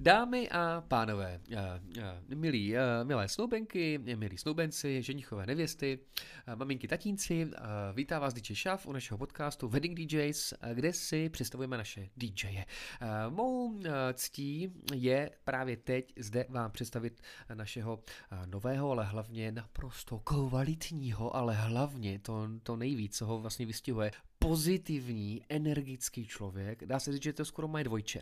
Dámy a pánové, uh, uh, milí, uh, milé snoubenky, milí snoubenci, ženichové nevěsty, maminky, tatínci, vítá vás DJ Šaf u našeho podcastu Wedding DJs, kde si představujeme naše DJe. Mou ctí je právě teď zde vám představit našeho nového, ale hlavně naprosto kvalitního, ale hlavně to, to nejvíc, co ho vlastně vystihuje, pozitivní, energický člověk. Dá se říct, že to skoro mají dvojče.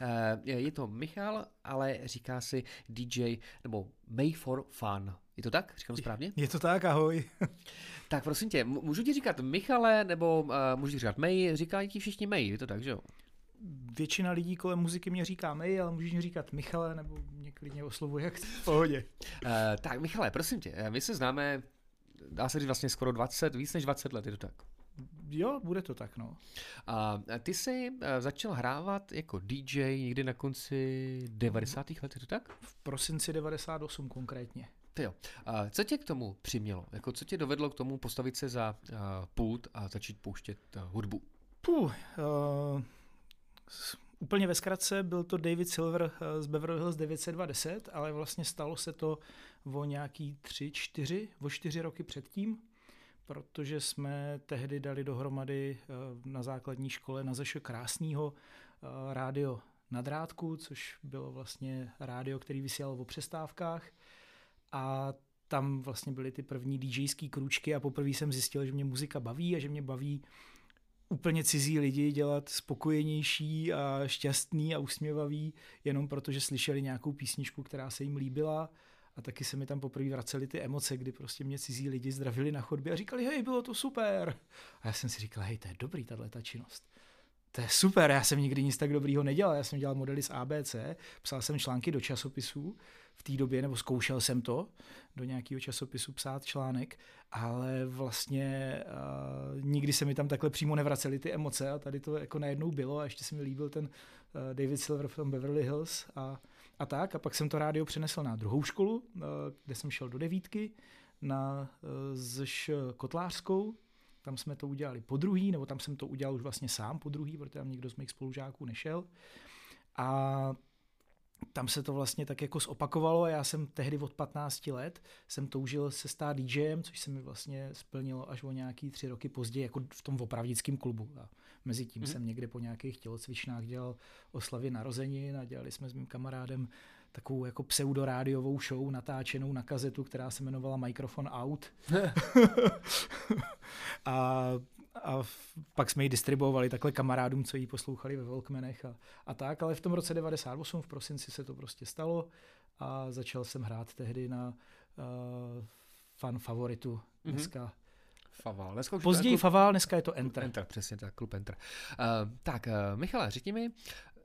Eh, je to Michal, ale říká si DJ, nebo May for Fun. Je to tak? Říkám správně? Je to tak, ahoj. tak prosím tě, můžu ti říkat Michale, nebo uh, můžu ti říkat May? Říkají ti všichni May, je to tak, že jo? Většina lidí kolem muziky mě říká May, ale můžeš mi říkat Michale, nebo mě klidně oslovuje, jak v pohodě. Uh, tak Michale, prosím tě, my se známe, dá se říct vlastně skoro 20, víc než 20 let, je to tak? Jo, bude to tak, no. A ty jsi eh, začal hrávat jako DJ někdy na konci 90. let, je to tak? V prosinci 98 konkrétně. Ty jo. A co tě k tomu přimělo? Jako co tě dovedlo k tomu postavit se za uh, pult a začít pouštět uh, hudbu? Puh, uh, úplně ve zkratce byl to David Silver z Beverly Hills 920, ale vlastně stalo se to o nějaký tři, čtyři, o čtyři roky předtím protože jsme tehdy dali dohromady eh, na základní škole na Zeše krásného eh, rádio na drátku, což bylo vlastně rádio, který vysílal o přestávkách. A tam vlastně byly ty první DJské kručky a poprvé jsem zjistil, že mě muzika baví a že mě baví úplně cizí lidi dělat spokojenější a šťastný a usměvavý, jenom protože slyšeli nějakou písničku, která se jim líbila a taky se mi tam poprvé vracely ty emoce, kdy prostě mě cizí lidi zdravili na chodbě a říkali, hej, bylo to super. A já jsem si říkal, hej, to je dobrý, tahle ta činnost. To je super, já jsem nikdy nic tak dobrýho nedělal. Já jsem dělal modely z ABC, psal jsem články do časopisů v té době, nebo zkoušel jsem to do nějakého časopisu psát článek, ale vlastně uh, nikdy se mi tam takhle přímo nevracely ty emoce a tady to jako najednou bylo a ještě se mi líbil ten uh, David Silver from Beverly Hills a a tak. A pak jsem to rádio přenesl na druhou školu, eh, kde jsem šel do devítky, na eh, zš Kotlářskou. Tam jsme to udělali po druhý, nebo tam jsem to udělal už vlastně sám po druhý, protože tam nikdo z mých spolužáků nešel. A tam se to vlastně tak jako zopakovalo a já jsem tehdy od 15 let jsem toužil se stát DJem, což se mi vlastně splnilo až o nějaký tři roky později, jako v tom opravdickém klubu. A mezi tím mm-hmm. jsem někde po nějakých tělocvičnách dělal oslavy narozenin a dělali jsme s mým kamarádem takovou jako pseudorádiovou show natáčenou na kazetu, která se jmenovala Microphone Out. a a pak jsme ji distribuovali takhle kamarádům, co ji poslouchali ve Volkmenech a, a tak, ale v tom roce 98 v prosinci se to prostě stalo a začal jsem hrát tehdy na uh, fan favoritu mhm. dneska. Mm-hmm. Faval. Dneska už Později klub... Faval, dneska je to Enter. Enter, přesně tak, klub Enter. Uh, tak, uh, Michale, řekni mi,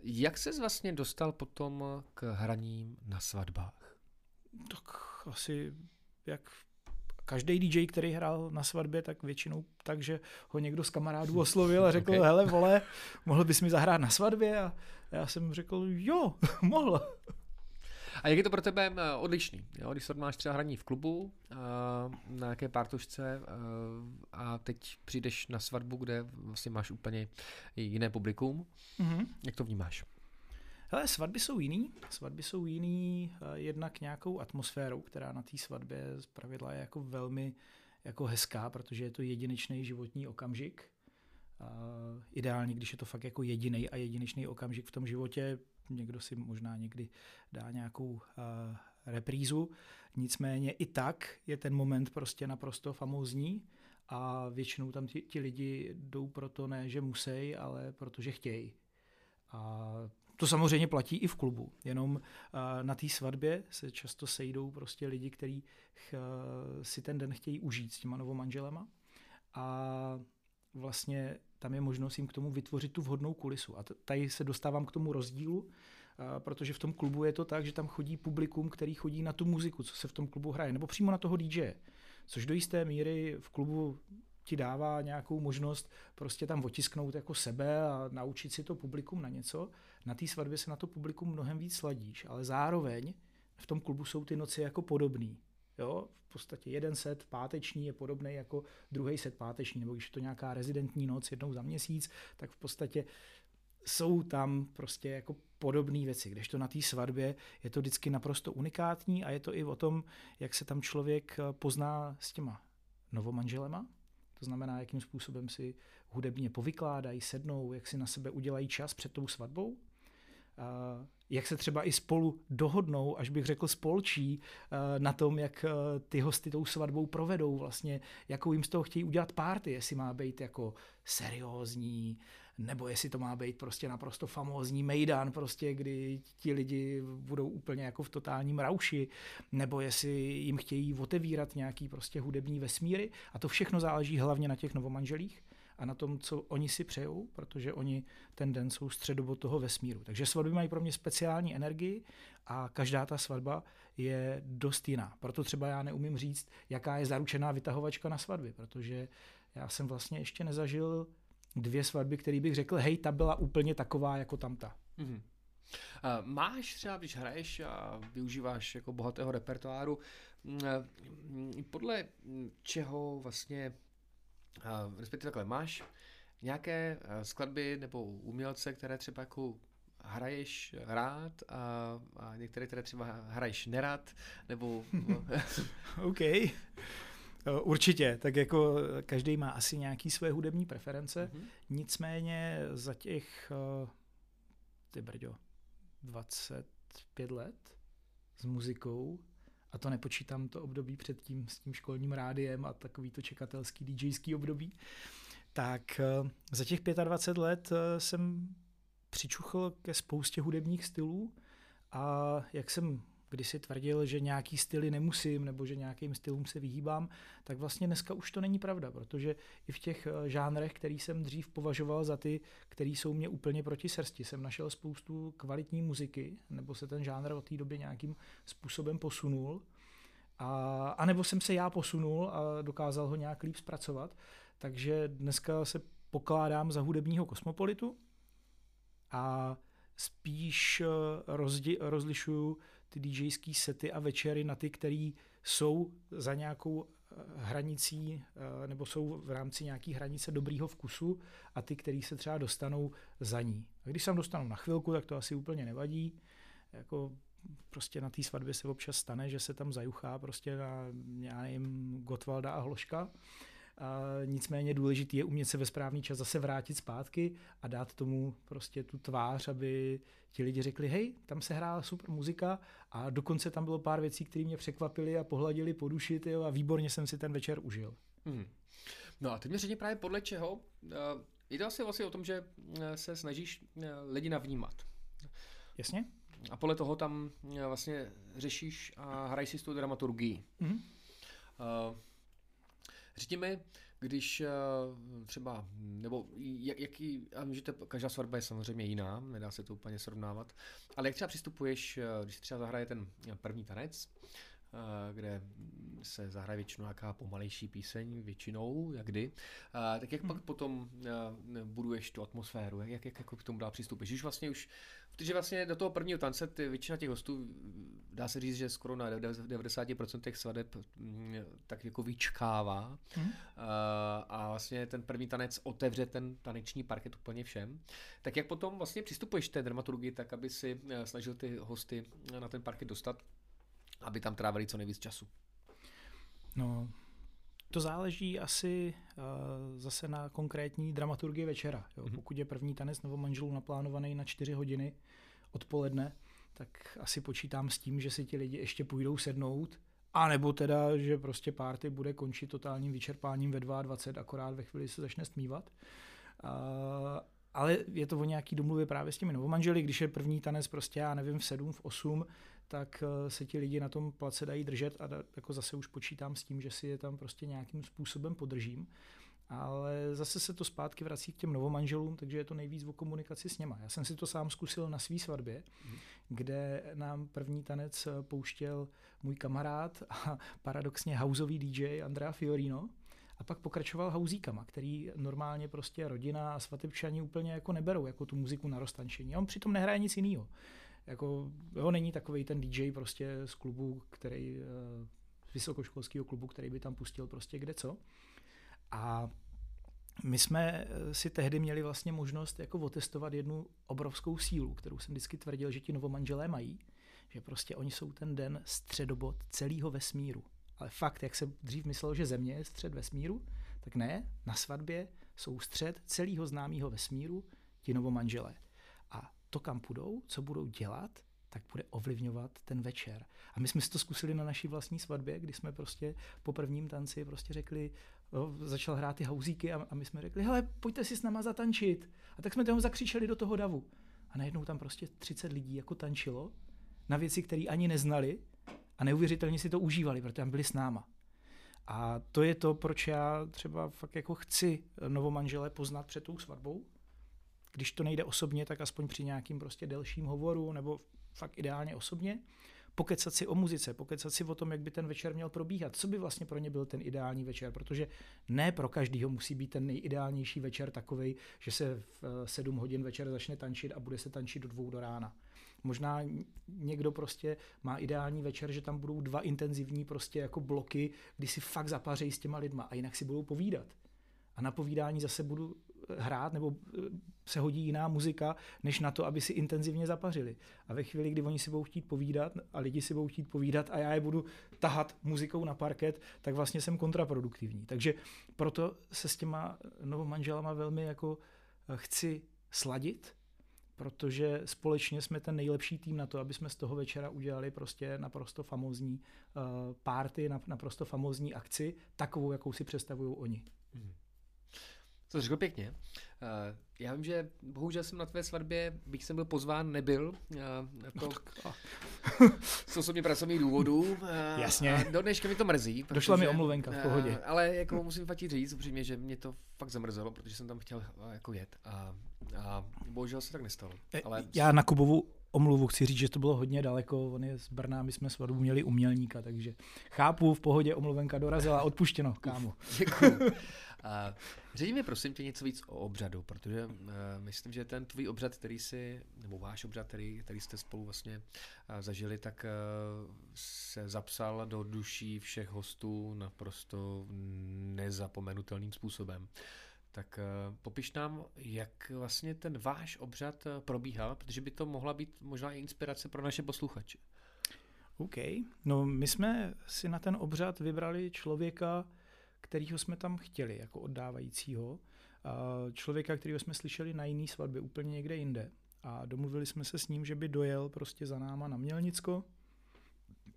jak ses vlastně dostal potom k hraním na svatbách? Tak asi jak každý DJ, který hrál na svatbě, tak většinou tak, že ho někdo z kamarádů oslovil a řekl, okay. hele vole, mohl bys mi zahrát na svatbě? A já jsem řekl, jo, mohl. A jak je to pro tebe eh, odlišný? Jo? Když máš třeba hraní v klubu eh, na nějaké partušce a, eh, a teď přijdeš na svatbu, kde vlastně máš úplně jiné publikum, mm-hmm. jak to vnímáš? Hele, svatby jsou jiný. Svatby jsou jiný jednak nějakou atmosférou, která na té svatbě z pravidla je jako velmi jako hezká, protože je to jedinečný životní okamžik. Uh, ideálně, když je to fakt jako jediný a jedinečný okamžik v tom životě, někdo si možná někdy dá nějakou uh, reprízu, nicméně i tak je ten moment prostě naprosto famózní a většinou tam ti, ti lidi jdou proto ne, že musí, ale protože chtějí. A to samozřejmě platí i v klubu, jenom uh, na té svatbě se často sejdou prostě lidi, kteří uh, si ten den chtějí užít s těma novomanželema a vlastně tam je možnost jim k tomu vytvořit tu vhodnou kulisu. A tady se dostávám k tomu rozdílu, protože v tom klubu je to tak, že tam chodí publikum, který chodí na tu muziku, co se v tom klubu hraje, nebo přímo na toho DJ. Což do jisté míry v klubu ti dává nějakou možnost prostě tam otisknout jako sebe a naučit si to publikum na něco. Na té svatbě se na to publikum mnohem víc sladíš, ale zároveň v tom klubu jsou ty noci jako podobný. Jo, v podstatě jeden set páteční je podobný jako druhý set páteční, nebo když je to nějaká rezidentní noc jednou za měsíc, tak v podstatě jsou tam prostě jako podobné věci, kdežto na té svatbě je to vždycky naprosto unikátní a je to i o tom, jak se tam člověk pozná s těma novomanželema, to znamená, jakým způsobem si hudebně povykládají, sednou, jak si na sebe udělají čas před tou svatbou, jak se třeba i spolu dohodnou, až bych řekl spolčí, na tom, jak ty hosty tou svatbou provedou, vlastně, jakou jim z toho chtějí udělat párty, jestli má být jako seriózní, nebo jestli to má být prostě naprosto famózní mejdan, prostě, kdy ti lidi budou úplně jako v totálním rauši, nebo jestli jim chtějí otevírat nějaký prostě hudební vesmíry a to všechno záleží hlavně na těch novomanželích a na tom, co oni si přejou, protože oni ten den jsou středobod toho vesmíru. Takže svatby mají pro mě speciální energii a každá ta svatba je dost jiná. Proto třeba já neumím říct, jaká je zaručená vytahovačka na svatby, protože já jsem vlastně ještě nezažil dvě svatby, které bych řekl, hej, ta byla úplně taková jako tamta. Mm-hmm. Máš třeba, když hraješ a využíváš jako bohatého repertoáru, podle čeho vlastně respektive takhle, máš nějaké skladby nebo umělce, které třeba jako hraješ rád a, a některé, které třeba hraješ nerad, nebo... OK. Eh, určitě, tak jako každý má asi nějaký své hudební preference, mm-hmm. nicméně za těch, eh, ty brďo, 25 let s muzikou a to nepočítám to období předtím s tím školním rádiem a takový to čekatelský DJský období, tak eh, za těch 25 let eh, jsem přičuchl ke spoustě hudebních stylů a jak jsem když si tvrdil, že nějaký styly nemusím nebo že nějakým stylům se vyhýbám, tak vlastně dneska už to není pravda, protože i v těch eh, žánrech, který jsem dřív považoval za ty, který jsou mě úplně proti srsti, jsem našel spoustu kvalitní muziky, nebo se ten žánr od té doby nějakým způsobem posunul. A, a nebo jsem se já posunul a dokázal ho nějak líp zpracovat. Takže dneska se pokládám za hudebního kosmopolitu a spíš eh, rozdi, rozlišuju ty DJské sety a večery na ty, které jsou za nějakou eh, hranicí eh, nebo jsou v rámci nějaký hranice dobrýho vkusu a ty, který se třeba dostanou za ní. A když se dostanou na chvilku, tak to asi úplně nevadí. Jako prostě na té svatbě se občas stane, že se tam zajuchá prostě na, já nevím, Gotwalda a Hloška. Nicméně důležité je umět se ve správný čas zase vrátit zpátky a dát tomu prostě tu tvář, aby ti lidi řekli, hej, tam se hrála super muzika a dokonce tam bylo pár věcí, které mě překvapily a pohladili po duši tyjo, a výborně jsem si ten večer užil. Hmm. No a teď mi řekni právě podle čeho. Uh, jde to asi vlastně o tom, že eh, se snažíš uh, lidi navnímat. Jasně. A podle toho tam vlastně řešíš a hraješ si s tou dramaturgií. Mm-hmm. Uh, Řekni mi, když eh, třeba, nebo jak, jaký, a můžete, každá svatba je samozřejmě jiná, nedá se to úplně srovnávat, ale jak třeba přistupuješ, eh, když třeba zahraje ten první tanec, eh, kde se zahraje většinou nějaká pomalejší píseň, většinou, jak kdy, tak jak hmm. pak potom buduješ tu atmosféru, jak, jak, jak k tomu dá přistupit? Když vlastně už Protože vlastně do toho prvního tance ty, většina těch hostů, dá se říct, že skoro na 90% těch svadeb mm, tak jako vyčkává mm. a vlastně ten první tanec otevře ten taneční parket úplně všem. Tak jak potom vlastně přistupuješ té dramaturgii tak, aby si eh, snažil ty hosty na ten parket dostat, aby tam trávili co nejvíc času? No, to záleží asi uh, zase na konkrétní dramaturgii večera. Jo. Mm-hmm. Pokud je první tanec nebo manželů naplánovaný na čtyři hodiny odpoledne, tak asi počítám s tím, že si ti lidi ještě půjdou sednout, a nebo teda, že prostě párty bude končit totálním vyčerpáním ve 22, akorát ve chvíli se začne stmívat. Uh, ale je to o nějaký domluvě právě s těmi novomanželi, když je první tanec prostě, já nevím, v 7, v 8, tak eh, se ti lidi na tom place dají držet a da, jako zase už počítám s tím, že si je tam prostě nějakým způsobem podržím. Ale zase se to zpátky vrací k těm novomanželům, takže je to nejvíc o komunikaci s něma. Já jsem si to sám zkusil na svý svatbě, mm. kde nám první tanec eh, pouštěl můj kamarád a paradoxně houseový DJ Andrea Fiorino. A pak pokračoval hauzíkama, který normálně prostě rodina a svatebčani úplně jako neberou, jako tu muziku na roztančení. A on přitom nehraje nic jiného jako, jo, není takový ten DJ prostě z klubu, který, eh, z vysokoškolského klubu, který by tam pustil prostě kde co. A my jsme eh, si tehdy měli vlastně možnost jako otestovat jednu obrovskou sílu, kterou jsem vždycky tvrdil, že ti novomanželé mají, že prostě oni jsou ten den středobod celého vesmíru. Ale fakt, jak se dřív myslelo, že Země je střed vesmíru, tak ne, na svatbě jsou střed celého známého vesmíru ti novomanželé. A to, kam půjdou, co budou dělat, tak bude ovlivňovat ten večer. A my jsme si to zkusili na naší vlastní svatbě, kdy jsme prostě po prvním tanci prostě řekli, jo, začal hrát ty hauzíky a, a my jsme řekli, hele, pojďte si s náma zatančit. A tak jsme tam zakřičeli do toho davu. A najednou tam prostě 30 lidí jako tančilo na věci, které ani neznali a neuvěřitelně si to užívali, protože tam byli s náma. A to je to, proč já třeba fakt jako chci novomanžele poznat před tou svatbou. Když to nejde osobně, tak aspoň při nějakým prostě delším hovoru nebo fakt ideálně osobně pokecat si o muzice, pokecat si o tom, jak by ten večer měl probíhat, co by vlastně pro ně byl ten ideální večer, protože ne pro každýho musí být ten nejideálnější večer takový, že se v 7 eh, hodin večer začne tančit a bude se tančit do dvou do rána. Možná někdo prostě má ideální večer, že tam budou dva intenzivní prostě jako bloky, kdy si fakt zapařejí s těma lidma a jinak si budou povídat. A na povídání zase budu hrát nebo eh, se hodí jiná muzika, než na to, aby si intenzivně zapařili. A ve chvíli, kdy oni si budou chtít povídat a lidi si budou chtít povídat a já je budu tahat muzikou na parket, tak vlastně jsem kontraproduktivní. Takže proto se s těma novomanželama velmi jako eh, chci sladit, protože společně jsme ten nejlepší tým na to, aby jsme z toho večera udělali prostě naprosto famózní party, naprosto famózní akci, takovou, jakou si představují oni. Mm. To řekl pěkně. Uh, já vím, že bohužel jsem na tvé svatbě, bych jsem byl pozván, nebyl. Uh, jako, no tak, z osobně pracovních důvodů. Uh, Jasně. A do dneška mi to mrzí. Protože, Došla mi omluvenka v pohodě. Uh, ale jako musím fakt říct upřímně, že mě to fakt zamrzelo, protože jsem tam chtěl uh, jako jet. A, a bohužel se tak nestalo. Ale... Já na Kubovu omluvu chci říct, že to bylo hodně daleko, on je z Brna, my jsme svatbu měli umělníka, takže chápu, v pohodě omluvenka dorazila, odpuštěno, kámo. Děkuji. A řekni mi prosím tě něco víc o obřadu, protože uh, myslím, že ten tvůj obřad, který si, nebo váš obřad, který, který jste spolu vlastně uh, zažili, tak uh, se zapsal do duší všech hostů naprosto nezapomenutelným způsobem. Tak uh, popiš nám, jak vlastně ten váš obřad probíhal, protože by to mohla být možná i inspirace pro naše posluchače. OK. No my jsme si na ten obřad vybrali člověka, kterýho jsme tam chtěli jako oddávajícího. Člověka, kterého jsme slyšeli na jiný svatbě, úplně někde jinde. A domluvili jsme se s ním, že by dojel prostě za náma na Mělnicko,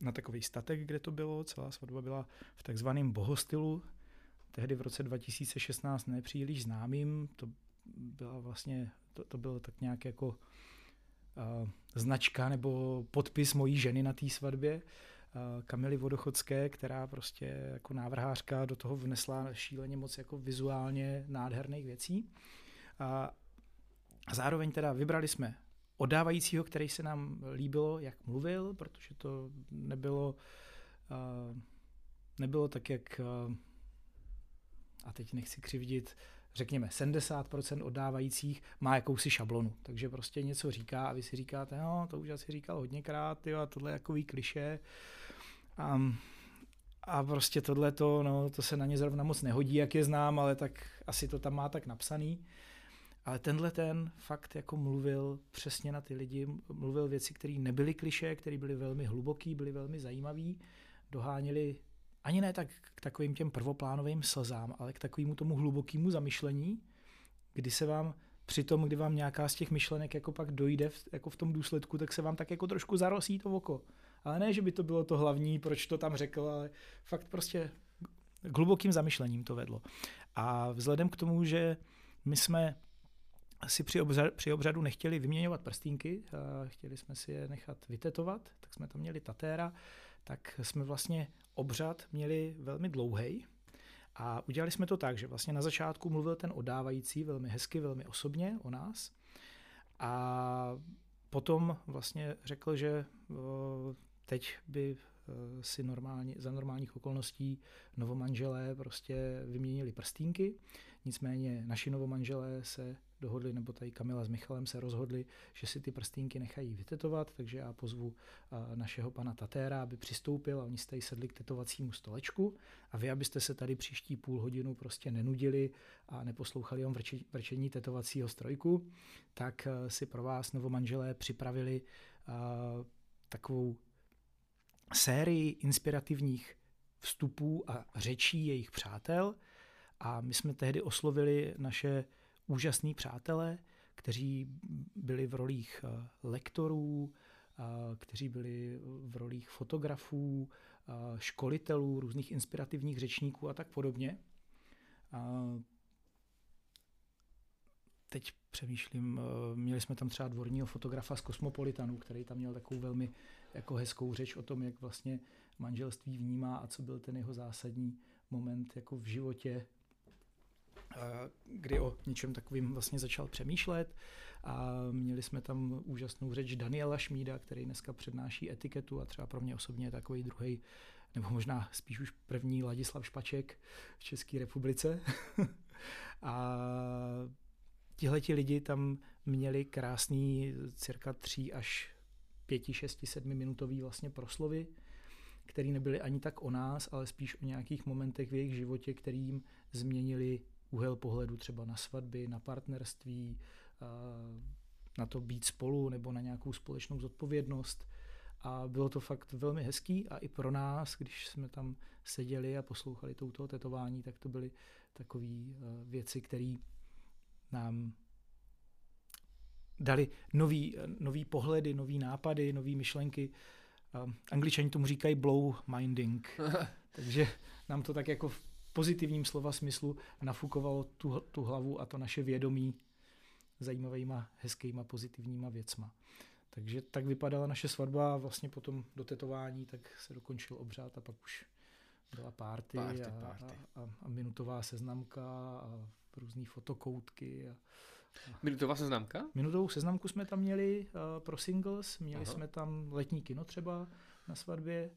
na takový statek, kde to bylo. Celá svatba byla v takzvaném bohostylu, tehdy v roce 2016 nepříliš známým. To byla vlastně, to, to bylo tak nějak jako uh, značka nebo podpis mojí ženy na té svatbě. Eh, Kamily Vodochodské, která prostě jako návrhářka do toho vnesla šíleně moc jako vizuálně nádherných věcí. A zároveň teda vybrali jsme oddávajícího, který se nám líbilo, jak mluvil, protože to nebylo, eh, nebylo tak, jak a teď nechci křivdit, řekněme 70% oddávajících má jakousi šablonu, takže prostě něco říká a vy si říkáte, no to už asi říkal hodněkrát, jo, a tohle je takový kliše, a, a prostě tohle to, no, to se na ně zrovna moc nehodí, jak je znám, ale tak asi to tam má tak napsaný. Ale tenhle ten fakt jako mluvil přesně na ty lidi, mluvil věci, které nebyly kliše, které byly velmi hluboký, byly velmi zajímavý, doháněli ani ne tak k takovým těm prvoplánovým slzám, ale k takovému tomu hlubokému zamyšlení, kdy se vám při tom, kdy vám nějaká z těch myšlenek jako pak dojde v, jako v tom důsledku, tak se vám tak jako trošku zarosí to oko. Ale ne, že by to bylo to hlavní, proč to tam řekl, ale fakt prostě k hlubokým zamyšlením to vedlo. A vzhledem k tomu, že my jsme si při, obřadu, při obřadu nechtěli vyměňovat prstínky, chtěli jsme si je nechat vytetovat, tak jsme tam měli tatéra, tak jsme vlastně obřad měli velmi dlouhý. A udělali jsme to tak, že vlastně na začátku mluvil ten odávající velmi hezky, velmi osobně o nás. A potom vlastně řekl, že teď by eh, si normálně, za normálních okolností novomanželé prostě vyměnili prstínky, nicméně naši novomanželé se dohodli, nebo tady Kamila s Michalem se rozhodli, že si ty prstínky nechají vytetovat, takže já pozvu našeho pana Tatéra, aby přistoupil a oni jste sedli k tetovacímu stolečku a vy, abyste se tady příští půl hodinu prostě nenudili a neposlouchali jenom vrčení tetovacího strojku, tak si pro vás novomanželé připravili takovou sérii inspirativních vstupů a řečí jejich přátel. A my jsme tehdy oslovili naše úžasní přátelé, kteří byli v rolích eh, lektorů, kteří byli v rolích fotografů, školitelů, různých inspirativních řečníků a tak podobně. Teď přemýšlím, eh, měli jsme tam třeba dvorního fotografa z Kosmopolitanu, který tam měl takovou velmi jako hezkou řeč o tom, jak vlastně manželství vnímá a co byl ten jeho zásadní moment jako v životě, kdy o něčem takovým vlastně začal přemýšlet. A měli jsme tam úžasnou řeč Daniela Šmída, který dneska přednáší etiketu a třeba pro mě osobně je takový druhý nebo možná spíš už první Ladislav Špaček v České republice. a tihleti lidi tam měli krásný cirka 3 až 5, 6, 7 minutový vlastně proslovy, který nebyly ani tak o nás, ale spíš o nějakých momentech v jejich životě, kterým změnili úhel pohledu třeba na svatby, na partnerství, na to být spolu nebo na nějakou společnou zodpovědnost. A bylo to fakt velmi hezký a i pro nás, když jsme tam seděli a poslouchali touto tetování, tak to byly takové věci, které nám dali nový, nový pohledy, nový nápady, nové myšlenky. Angličani tomu říkají blow minding. Takže nám to tak jako pozitivním slova smyslu nafukovalo tu, tu hlavu a to naše vědomí zajímavýma, hezkýma, pozitivníma věcma. Takže tak vypadala naše svatba a vlastně potom do tetování tak se dokončil obřad a pak už byla party, party, a, party. A, a, a minutová seznamka a různé fotokoutky a, Minutová seznamka? Minutovou seznamku jsme tam měli uh, pro singles, měli Aha. jsme tam letní kino třeba na svatbě,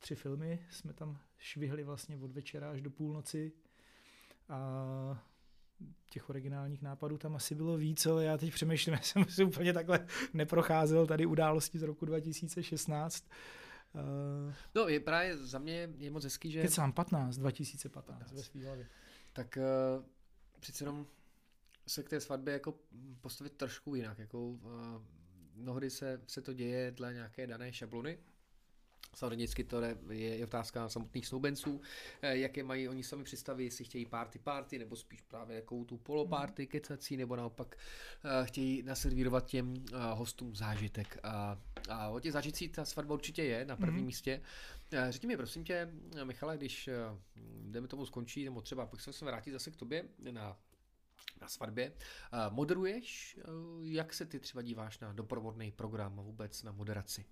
tři filmy jsme tam švihli vlastně od večera až do půlnoci a těch originálních nápadů tam asi bylo víc, ale já teď přemýšlím, já jsem si úplně takhle neprocházel tady události z roku 2016. Uh, no, je právě za mě je moc hezký, že... Kecám, 15, 2015 15. ve svý hlavě. Tak uh, přece jenom se k té svatbě jako postavit trošku jinak. Jako, uh, mnohdy se, se to děje dle nějaké dané šablony, Samozřejmě vždycky to je, je otázka samotných snoubenců, eh, jaké mají oni sami představy, jestli chtějí party party, nebo spíš právě jakou tu poloparty kecací, nebo naopak uh, chtějí naservírovat těm uh, hostům zážitek. A, a o těch zážitcích ta svatba určitě je na prvním mm-hmm. místě. Řekni mi prosím tě, Michale, když jdeme tomu skončí, nebo třeba pak se vrátit zase k tobě na na svatbě. Moderuješ? Jak se ty třeba díváš na doprovodný program a vůbec na moderaci?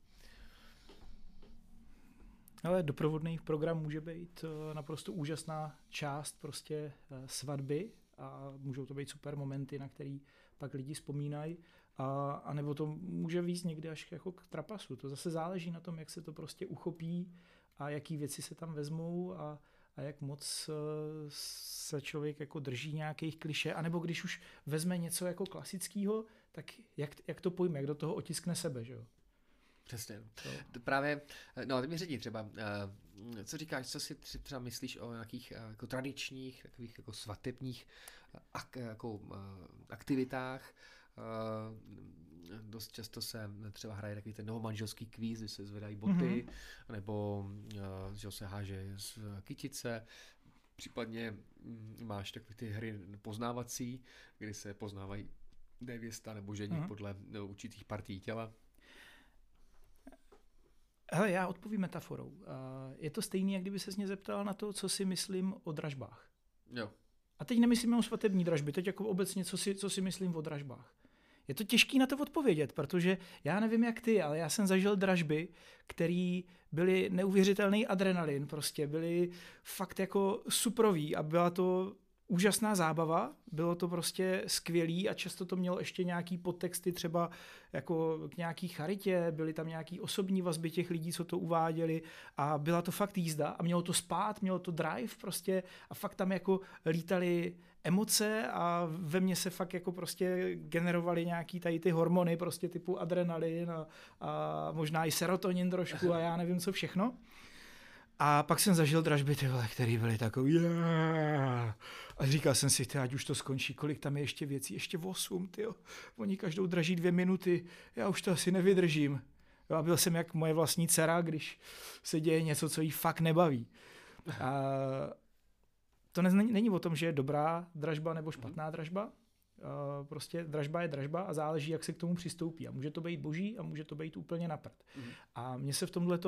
Ale doprovodný program může být eh, naprosto úžasná část prostě eh, svatby a můžou to být super momenty, na který pak lidi vzpomínají. A, a nebo to může víc někdy až jako k trapasu. To zase záleží na tom, jak se to prostě uchopí a jaký věci se tam vezmou a, a jak moc eh, se člověk jako drží nějakých kliše, anebo když už vezme něco jako klasického, tak jak, jak to pojme, jak do toho otiskne sebe, že jo? Přesně. To. Právě, no a ty mi řekni třeba, eh, co říkáš, co si třeba myslíš o nějakých eh, jako tradičních, takových jako svatebních ak, jako, aktivitách, dost často se třeba hraje takový ten novomanželský kvíz, kdy se zvedají boty, mm-hmm. nebo že se háže z kytice, případně mm, máš takové ty hry poznávací, kdy se poznávají nevěsta nebo ženich mm-hmm. podle no, určitých partí těla. Hele, já odpovím metaforou. Je to stejné, jak kdyby se mě zeptal na to, co si myslím o dražbách. Jo. A teď nemyslím o svatební dražby, teď jako obecně, co si, co si myslím o dražbách. Je to těžké na to odpovědět, protože já nevím jak ty, ale já jsem zažil dražby, které byly neuvěřitelný adrenalin, prostě byly fakt jako suprový a byla to úžasná zábava, bylo to prostě skvělý a často to mělo ještě nějaký podtexty třeba jako k nějaký charitě, byly tam nějaký osobní vazby těch lidí, co to uváděli a byla to fakt jízda a mělo to spát, mělo to drive prostě a fakt tam jako lítali emoce a ve mně se fakt jako prostě generovaly nějaký tady ty hormony prostě typu adrenalin a, a možná i serotonin trošku a já nevím co všechno. A pak jsem zažil dražby, ty vole, který byly takový! A říkal jsem si, ať už to skončí, kolik tam je ještě věcí, ještě 8, ty Oni každou draží dvě minuty, já už to asi nevydržím. Já byl jsem jak moje vlastní dcera, když se děje něco, co jí fakt nebaví. A to není, není o tom, že je dobrá dražba nebo špatná dražba. Uh, prostě dražba je dražba a záleží, jak se k tomu přistoupí. A může to být boží a může to být úplně napřed. Mm. A mně se v tomhle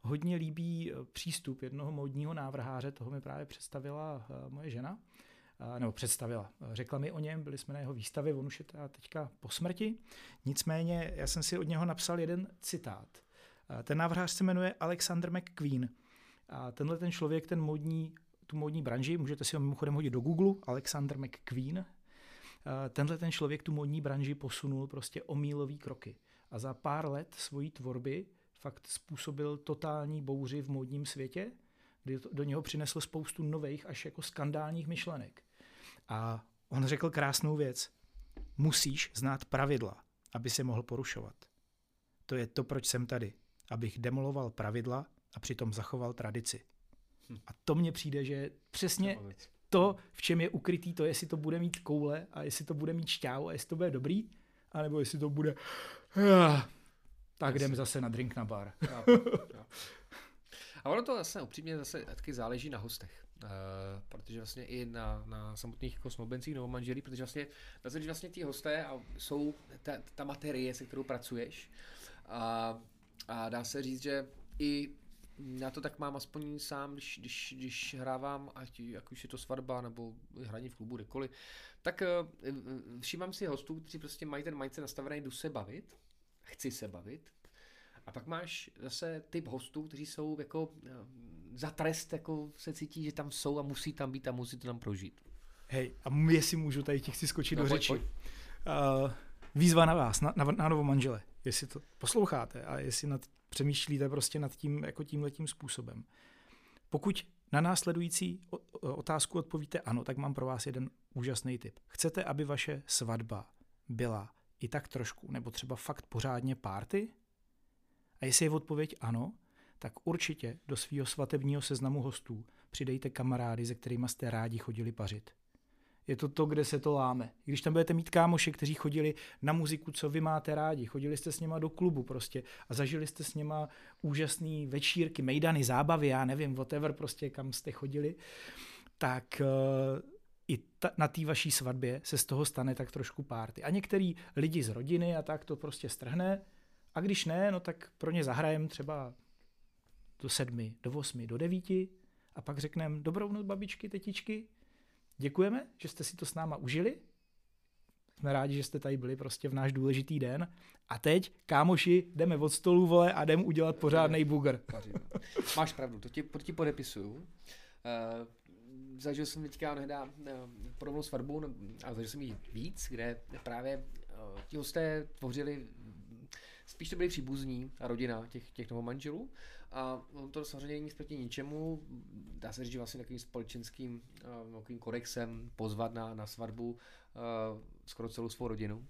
hodně líbí eh, přístup jednoho módního návrháře, toho mi právě představila uh, moje žena, nebo představila. Řekla mi o něm, byli jsme na jeho výstavě, on už je teda teďka po smrti. Nicméně já jsem si od něho napsal jeden citát. Ten návrhář se jmenuje Alexander McQueen. A tenhle ten člověk, ten módní tu módní branži, můžete si ho mimochodem hodit do Google, Alexander McQueen. Eh, tenhle ten člověk tu módní branži posunul prostě o mílový kroky. A za pár let svojí tvorby fakt způsobil totální bouři v módním světě, kdy do něho přinesl spoustu nových až jako skandálních myšlenek. A on řekl krásnou věc. Musíš znát pravidla, aby se mohl porušovat. To je to, proč jsem tady. Abych demoloval pravidla a přitom zachoval tradici. A to mně přijde, že přesně to, v čem je ukrytý to, jestli to bude mít koule a jestli to bude mít šťávu a jestli to bude dobrý, anebo jestli to bude ah, tak jdeme zase na drink na bar. A ono to vlastně upřímně zase taky záleží na hostech. Uh, protože vlastně i na, na samotných jako snoubencích nebo manželí, protože vlastně, vlastně, vlastně ti hosté a jsou ta, ta materie, se kterou pracuješ. A, a dá se říct, že i já to tak mám aspoň sám, když, když, když hrávám, ať, jak už je to svatba nebo hraní v klubu, kdekoliv, tak uh, všímám si hostů, kteří prostě mají ten mindset nastavený, jdu se bavit, chci se bavit, a pak máš zase typ hostů, kteří jsou jako uh, za trest, jako se cítí, že tam jsou a musí tam být a musí to tam prožít. Hej, a jestli můžu, tady ti chci skočit no, do pojď, řeči. Pojď. Uh, výzva na vás, na, na, na novo manžele, jestli to posloucháte a jestli nad přemýšlíte prostě nad tím jako tímhletím způsobem. Pokud na následující otázku odpovíte ano, tak mám pro vás jeden úžasný tip. Chcete, aby vaše svatba byla i tak trošku, nebo třeba fakt pořádně párty? A jestli je odpověď ano, tak určitě do svého svatebního seznamu hostů přidejte kamarády, se kterými jste rádi chodili pařit je to to, kde se to láme. Když tam budete mít kámoši, kteří chodili na muziku, co vy máte rádi, chodili jste s něma do klubu prostě a zažili jste s něma úžasné večírky, mejdany, zábavy, já nevím, whatever prostě, kam jste chodili, tak uh, i ta, na té vaší svatbě se z toho stane tak trošku párty. A některý lidi z rodiny a tak to prostě strhne a když ne, no tak pro ně zahrajem třeba do sedmi, do osmi, do devíti a pak řekneme dobrou noc babičky, tetičky, Děkujeme, že jste si to s náma užili. Jsme rádi, že jste tady byli prostě v náš důležitý den. A teď, kámoši, jdeme od stolu, vole, a jdeme udělat pořádný bugr. Máš pravdu, to ti, to ti podepisuju. Uh, zažil jsem teďka hnedá uh, podobnou svatbu, a zažil jsem ji víc, kde právě uh, ti hosté tvořili spíš to byli příbuzní a rodina těch, těch novomanželů a on to samozřejmě není proti ničemu, dá se říct, že vlastně takovým společenským uh, takovým kodexem pozvat na, na svatbu uh, skoro celou svou rodinu.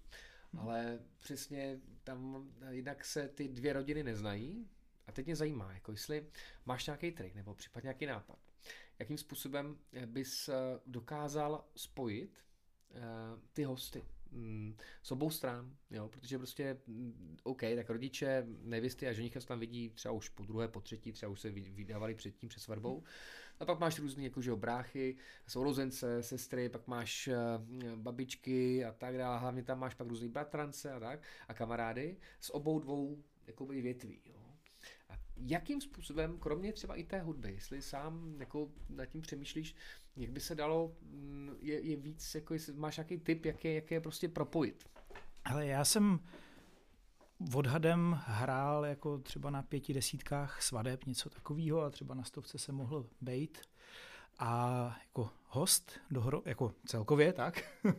Hmm. Ale přesně tam jinak se ty dvě rodiny neznají a teď mě zajímá, jako jestli máš nějaký trik nebo případně nějaký nápad, jakým způsobem bys dokázal spojit uh, ty hosty mm, s obou stran, jo, protože prostě, mm, OK, tak rodiče, nevěsty a ženicha tam vidí třeba už po druhé, po třetí, třeba už se vydávali předtím před svatbou. A pak máš různý jakože bráchy, sourozence, sestry, pak máš uh, babičky a tak dále, hlavně tam máš pak různý bratrance a tak a kamarády z obou dvou jakoby větví. Jo jakým způsobem, kromě třeba i té hudby, jestli sám jako nad tím přemýšlíš, jak by se dalo, mm, je, je víc, jako jestli máš nějaký tip, jak je, jak je prostě propojit? Ale já jsem odhadem hrál jako třeba na pěti desítkách svadeb, něco takového a třeba na stovce se mohl bejt. a jako host, dohro, jako celkově, tak.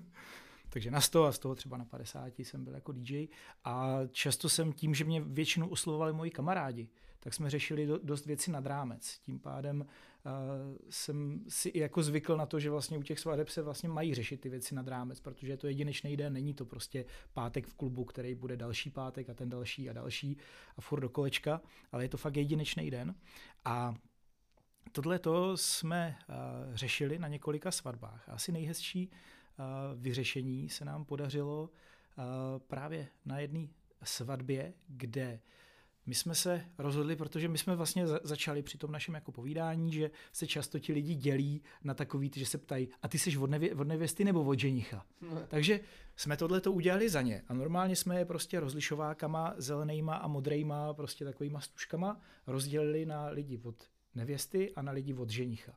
Takže na 100 a z toho třeba na 50 jsem byl jako DJ a často jsem tím, že mě většinou oslovovali moji kamarádi, tak jsme řešili do, dost věci nad rámec. Tím pádem jsem si jako zvykl na to, že vlastně u těch svadeb se vlastně mají řešit ty věci nad rámec, protože je to jedinečný den, není to prostě pátek v klubu, který bude další pátek a ten další a další a furt do kolečka, ale je to fakt jedinečný den. A tohle to jsme uh, řešili na několika svatbách. Asi nejhezčí uh, vyřešení se nám podařilo uh, právě na jedné svatbě, kde my jsme se rozhodli, protože my jsme vlastně začali při tom našem jako povídání, že se často ti lidi dělí na takový, že se ptají, a ty jsi od, nevě, od nevěsty nebo od ženicha? No. Takže jsme tohle to udělali za ně. A normálně jsme je prostě rozlišovákama, zelenýma a modrejma, prostě takovýma stužkama rozdělili na lidi od nevěsty a na lidi od ženicha.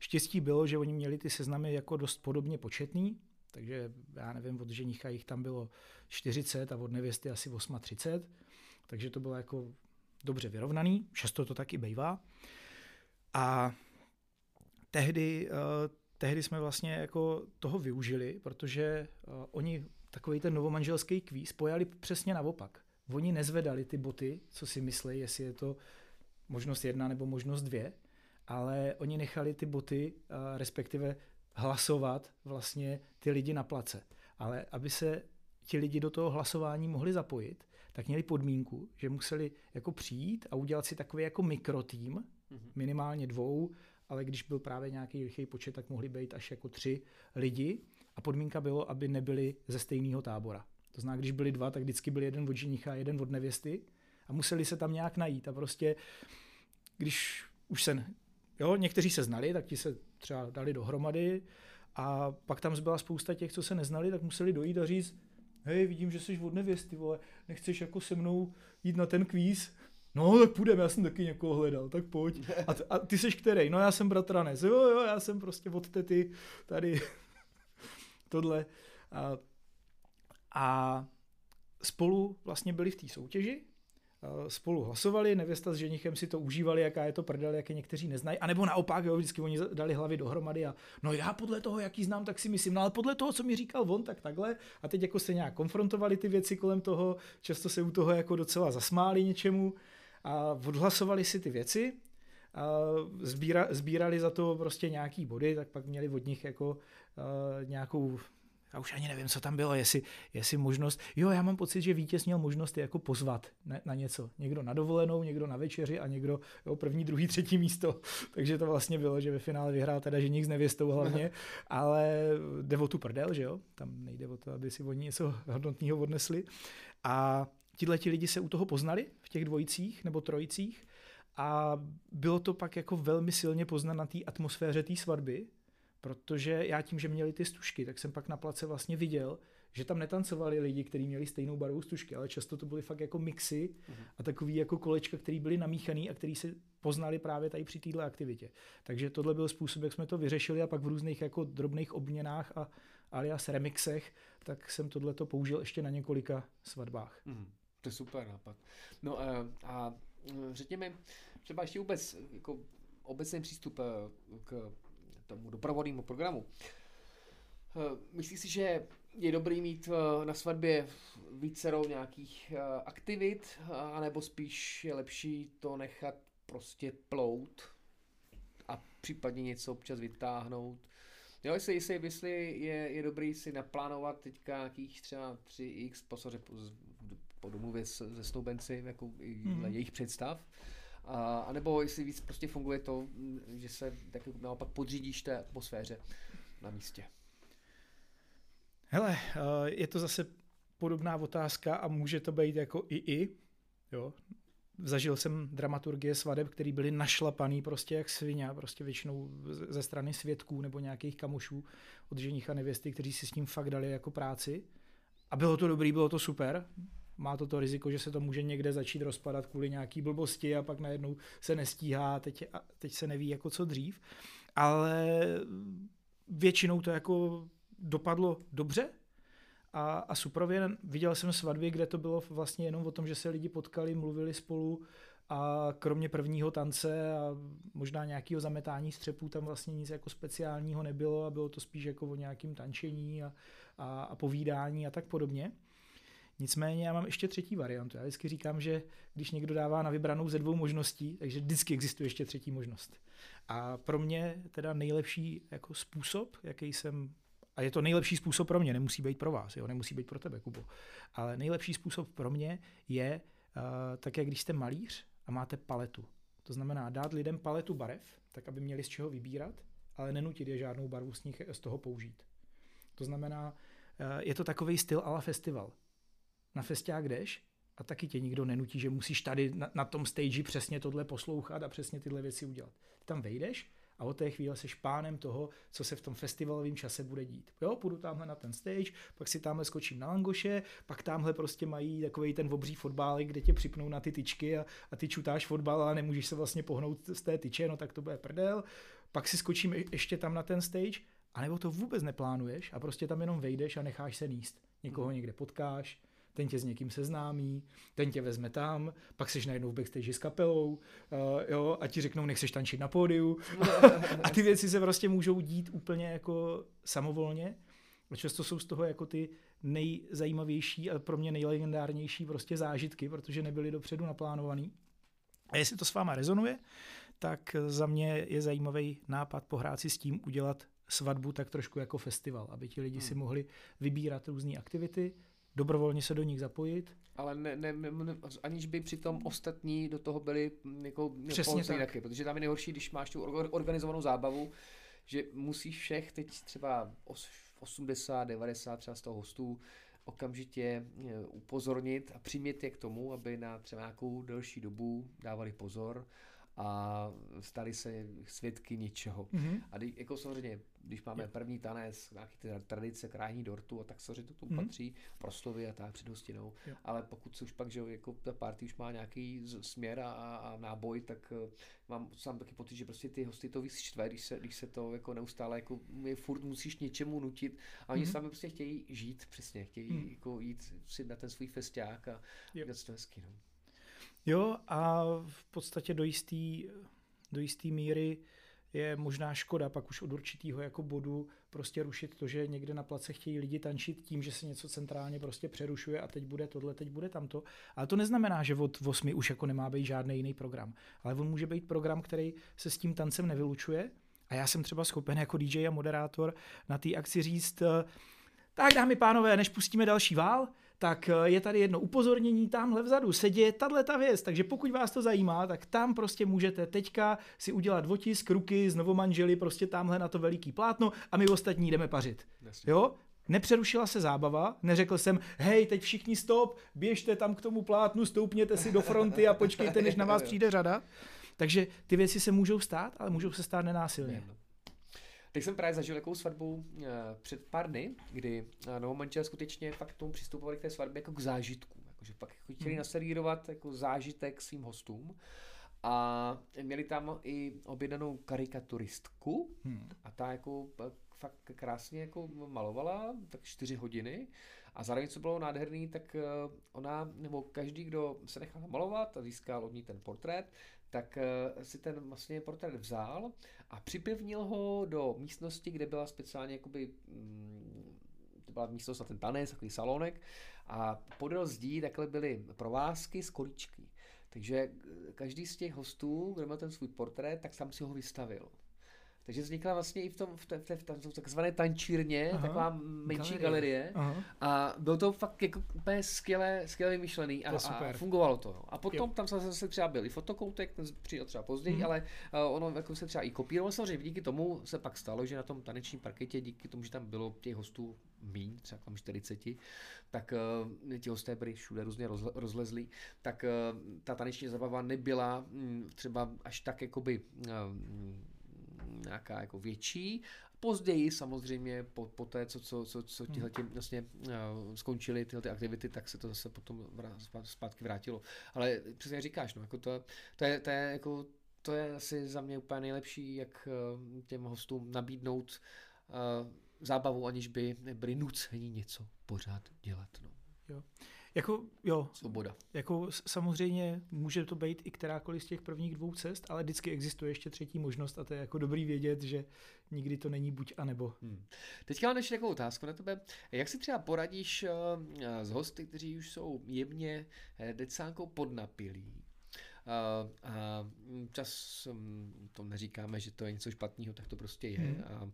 Štěstí bylo, že oni měli ty seznamy jako dost podobně početný, takže já nevím, od ženicha jich tam bylo 40 a od nevěsty asi 38 takže to bylo jako dobře vyrovnaný, často to taky bývá. A tehdy, uh, tehdy jsme vlastně jako toho využili, protože uh, oni takový ten novomanželský kvíz pojali přesně naopak. Oni nezvedali ty boty, co si myslí, jestli je to možnost jedna nebo možnost dvě, ale oni nechali ty boty, uh, respektive hlasovat vlastně ty lidi na place. Ale aby se ti lidi do toho hlasování mohli zapojit, tak měli podmínku, že museli jako přijít a udělat si takový jako mikrotým, mm-hmm. minimálně dvou, ale když byl právě nějaký rychlý počet, tak mohli být až jako tři lidi a podmínka bylo, aby nebyli ze stejného tábora. To znamená, když byli dva, tak vždycky byl jeden od ženicha a jeden od nevěsty a museli se tam nějak najít a prostě, když už se, jo, někteří se znali, tak ti se třeba dali dohromady a pak tam zbyla spousta těch, co se neznali, tak museli dojít a říct, hej, vidím, že jsi od nevěsty, vole, nechceš jako se mnou jít na ten kvíz? No, tak půjdeme, já jsem taky někoho hledal, tak pojď. A, t- a ty jsi který? No, já jsem bratranec. Jo, jo, já jsem prostě od tety tady tohle. A, a spolu vlastně byli v té soutěži spolu hlasovali, nevěsta s ženichem si to užívali, jaká je to prdel, jak je někteří neznají, anebo naopak, jo, vždycky oni dali hlavy dohromady a no já podle toho, jaký znám, tak si myslím, no ale podle toho, co mi říkal on, tak takhle. A teď jako se nějak konfrontovali ty věci kolem toho, často se u toho jako docela zasmáli něčemu a odhlasovali si ty věci a sbíra, sbírali za to prostě nějaký body, tak pak měli od nich jako uh, nějakou já už ani nevím, co tam bylo, jestli, jestli možnost, jo, já mám pocit, že vítěz měl možnost je jako pozvat na, na něco. Někdo na dovolenou, někdo na večeři a někdo jo, první, druhý, třetí místo. Takže to vlastně bylo, že ve finále vyhrál teda ženich s nevěstou hlavně, ale jde o tu prdel, že jo, tam nejde o to, aby si oni něco hodnotného odnesli. A tihle ti lidi se u toho poznali v těch dvojicích nebo trojicích a bylo to pak jako velmi silně poznat na té atmosféře té svatby, protože já tím, že měli ty stužky, tak jsem pak na place vlastně viděl, že tam netancovali lidi, kteří měli stejnou barvu stužky, ale často to byly fakt jako mixy uh-huh. a takový jako kolečka, které byly namíchaný a který se poznali právě tady při této aktivitě. Takže tohle byl způsob, jak jsme to vyřešili a pak v různých jako drobných obměnách a alias remixech, tak jsem tohle to použil ještě na několika svatbách. Uh-huh. To je super nápad. No a, a řekněme, třeba ještě vůbec jako obecný přístup eh, k tomu doprovodnému programu. Eh, myslíš si, že je dobrý mít eh, na svatbě vícerou nějakých eh, aktivit, anebo spíš je lepší to nechat prostě plout a případně něco občas vytáhnout? Jo, jestli, jestli, jestli je, je dobrý si naplánovat teďka nějakých třeba 3x, posoře po, po domluvě se snoubenci, jako mm-hmm. jejich představ, a, nebo jestli víc prostě funguje to, že se tak naopak podřídíš té atmosféře na místě. Hele, eh, je to zase podobná otázka a může to být jako i i. Jo. Zažil jsem dramaturgie svadeb, které byly našlapaný prostě jak svině, prostě většinou ze strany svědků nebo nějakých kamošů od ženicha nevěsty, kteří si s tím fakt dali jako práci. A bylo to dobrý, bylo to super má to to riziko, že se to může někde začít rozpadat kvůli nějaký blbosti a pak najednou se nestíhá, teď, a teď se neví jako co dřív. Ale většinou to jako dopadlo dobře a, a suprově viděl jsem svatby, kde to bylo vlastně jenom o tom, že se lidi potkali, mluvili spolu a kromě prvního tance a možná nějakého zametání střepů tam vlastně nic jako speciálního nebylo a bylo to spíš jako o nějakém tančení a, a, a povídání a tak podobně. Nicméně já mám ještě třetí variantu. Já vždycky říkám, že když někdo dává na vybranou ze dvou možností, takže vždycky existuje ještě třetí možnost. A pro mě teda nejlepší jako způsob, jaký jsem a je to nejlepší způsob pro mě, nemusí být pro vás, jo, nemusí být pro tebe, Kubo. Ale nejlepší způsob pro mě je uh, tak, jak když jste malíř a máte paletu. To znamená dát lidem paletu barev, tak aby měli z čeho vybírat, ale nenutit je žádnou barvu z, nich, z toho použít. To znamená, uh, je to takový styl ala festival. Na festiák jdeš a taky tě nikdo nenutí, že musíš tady na, na tom stage přesně tohle poslouchat a přesně tyhle věci udělat. Ty tam vejdeš a od té chvíle seš pánem toho, co se v tom festivalovém čase bude dít. Jo, půjdu tamhle na ten stage, pak si tamhle skočím na langoše, pak tamhle prostě mají takový ten obří fotbál, kde tě připnou na ty tyčky a, a ty čutáš fotbal a nemůžeš se vlastně pohnout z té tyče, no tak to bude prdel. Pak si skočím ještě tam na ten stage, anebo to vůbec neplánuješ a prostě tam jenom vejdeš a necháš se níst. Někoho hmm. někde potkáš, ten tě s někým seznámí, ten tě vezme tam, pak seš najednou v backstage s kapelou, uh, jo, a ti řeknou, nechceš tančit na pódiu. a ty věci se prostě můžou dít úplně jako samovolně. A často jsou z toho jako ty nejzajímavější a pro mě nejlegendárnější prostě zážitky, protože nebyly dopředu naplánovaný. A jestli to s váma rezonuje, tak za mě je zajímavý nápad pohrát si s tím udělat svatbu tak trošku jako festival, aby ti lidi hmm. si mohli vybírat různé aktivity, dobrovolně se do nich zapojit. Ale ne, ne, ne, aniž by přitom ostatní do toho byli mm, jako Přesně tak. taky, protože tam je nejhorší, když máš tu organizovanou zábavu, že musíš všech teď třeba 80, 90 třeba z toho hostů okamžitě e, upozornit a přimět je k tomu, aby na třeba nějakou delší dobu dávali pozor a stali se svědky něčeho. Mm-hmm. A kdy, jako samozřejmě, když máme je. první tanec, nějaký ty tradice, kráhní dortu, a tak samozřejmě to tomu mm-hmm. patří, proslovy a tak před hostinou, je. ale pokud se už pak, že jako ta party už má nějaký směr a, a náboj, tak uh, mám sám taky pocit, že prostě ty hosty to vystřve, když se, když se to jako neustále jako my furt musíš něčemu nutit a oni mm-hmm. sami prostě chtějí žít, přesně, chtějí mm. jako jít si na ten svůj festiák a dělat to hezky. No. Jo, a v podstatě do jistý, do jistý míry je možná škoda pak už od určitého jako bodu prostě rušit to, že někde na place chtějí lidi tančit tím, že se něco centrálně prostě přerušuje a teď bude tohle, teď bude tamto. Ale to neznamená, že od 8 už jako nemá být žádný jiný program. Ale on může být program, který se s tím tancem nevylučuje. A já jsem třeba schopen jako DJ a moderátor na té akci říct, tak dámy pánové, než pustíme další vál, tak eh, je tady jedno upozornění, tamhle vzadu se děje tahle ta věc, takže pokud vás to zajímá, tak tam prostě můžete teďka si udělat otisk ruky z novomanželi prostě tamhle na to veliký plátno a my ostatní jdeme pařit. Jasně. Jo? Nepřerušila se zábava, neřekl jsem, hej, teď všichni stop, běžte tam k tomu plátnu, stoupněte si do fronty a počkejte, než na vás přijde řada. Takže ty věci se můžou stát, ale můžou se stát nenásilně. Teď jsem právě zažil jakou svatbu uh, před pár dny, kdy uh, novomanželé skutečně fakt k tomu přistupovali k té svatbě jako k zážitku. Jakože fakt chtěli hmm. naservírovat jako zážitek svým hostům. A měli tam i objednanou karikaturistku hmm. a ta jako fakt krásně jako malovala, tak čtyři hodiny. A zároveň, co bylo nádherný, tak ona, nebo každý, kdo se nechal malovat a získal od ní ten portrét, tak si ten vlastně portrét vzal a připevnil ho do místnosti, kde byla speciálně jakoby, mm, to byla místnost na ten tanec, takový salonek a podél zdí takhle byly provázky z kolíčky. Takže každý z těch hostů, kdo měl ten svůj portrét, tak sám si ho vystavil. Takže vznikla vlastně i v tom, v té, v té, v té takzvané tančírně, Aha, taková menší galerie. galerie. A bylo to fakt jako úplně skvěle, skvěle vymyšlený a, a fungovalo to. No. A potom jo. tam zase třeba byl i fotokoutek, ten přijel třeba později, mm. ale uh, ono jako se třeba i kopírovalo. Samozřejmě díky tomu se pak stalo, že na tom tanečním parketě, díky tomu, že tam bylo těch hostů míň, třeba tam 40, tak uh, ti hosté byli všude různě roz, rozlezlí, tak uh, ta taneční zabava nebyla um, třeba až tak jakoby uh, nějaká jako větší. Později samozřejmě po, po té, co, co, co, co hmm. tihle vlastně uh, skončily tyhle ty aktivity, tak se to zase potom zpátky vrátilo. Ale přesně říkáš, no, jako to, to, je, to je jako to je asi za mě úplně nejlepší, jak uh, těm hostům nabídnout uh, zábavu, aniž by byli nuceni něco pořád dělat. No. Jo. Jako, jo. Svoboda. Jako samozřejmě může to být i kterákoliv z těch prvních dvou cest, ale vždycky existuje ještě třetí možnost a to je jako dobrý vědět, že nikdy to není buď a nebo. Hmm. Teďka mám ještě takovou otázku na tebe. Jak si třeba poradíš uh, s hosty, kteří už jsou jemně uh, decánkou podnapilí? A, a čas to neříkáme, že to je něco špatného, tak to prostě je. Hmm. A,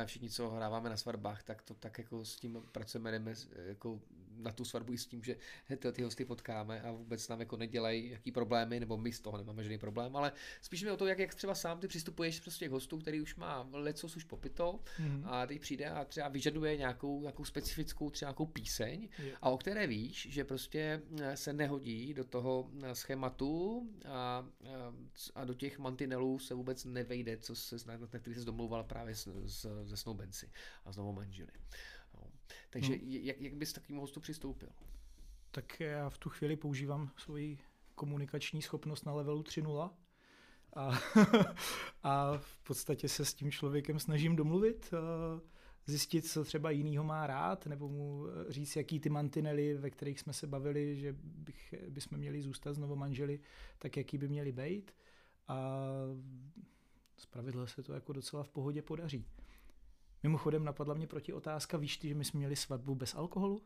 a všichni, co hráváme na svatbách, tak to tak jako s tím pracujeme, jdeme jako na tu svatbu i s tím, že tyhle ty hosty potkáme a vůbec nám jako nedělají jaký problémy, nebo my z toho nemáme žádný problém, ale spíš mi o to, jak, jak třeba sám ty přistupuješ prostě k hostu, který už má leco už popito mm. a teď přijde a třeba vyžaduje nějakou, nějakou specifickou třeba nějakou píseň yeah. a o které víš, že prostě eh, se nehodí do toho eh, schématu a, a do těch mantinelů se vůbec nevejde, co se, na který se domlouval právě s, s, se snoubenci a znovu manželi. Takže no. jak, jak bys takovým hostu přistoupil? Tak já v tu chvíli používám svoji komunikační schopnost na levelu 3.0 a, a v podstatě se s tím člověkem snažím domluvit, zjistit, co třeba jinýho má rád, nebo mu říct, jaký ty mantinely, ve kterých jsme se bavili, že bych, bychom měli zůstat znovu manželi, tak jaký by měli být. A zpravidla se to jako docela v pohodě podaří. Mimochodem napadla mě proti otázka, víš ty, že my jsme měli svatbu bez alkoholu?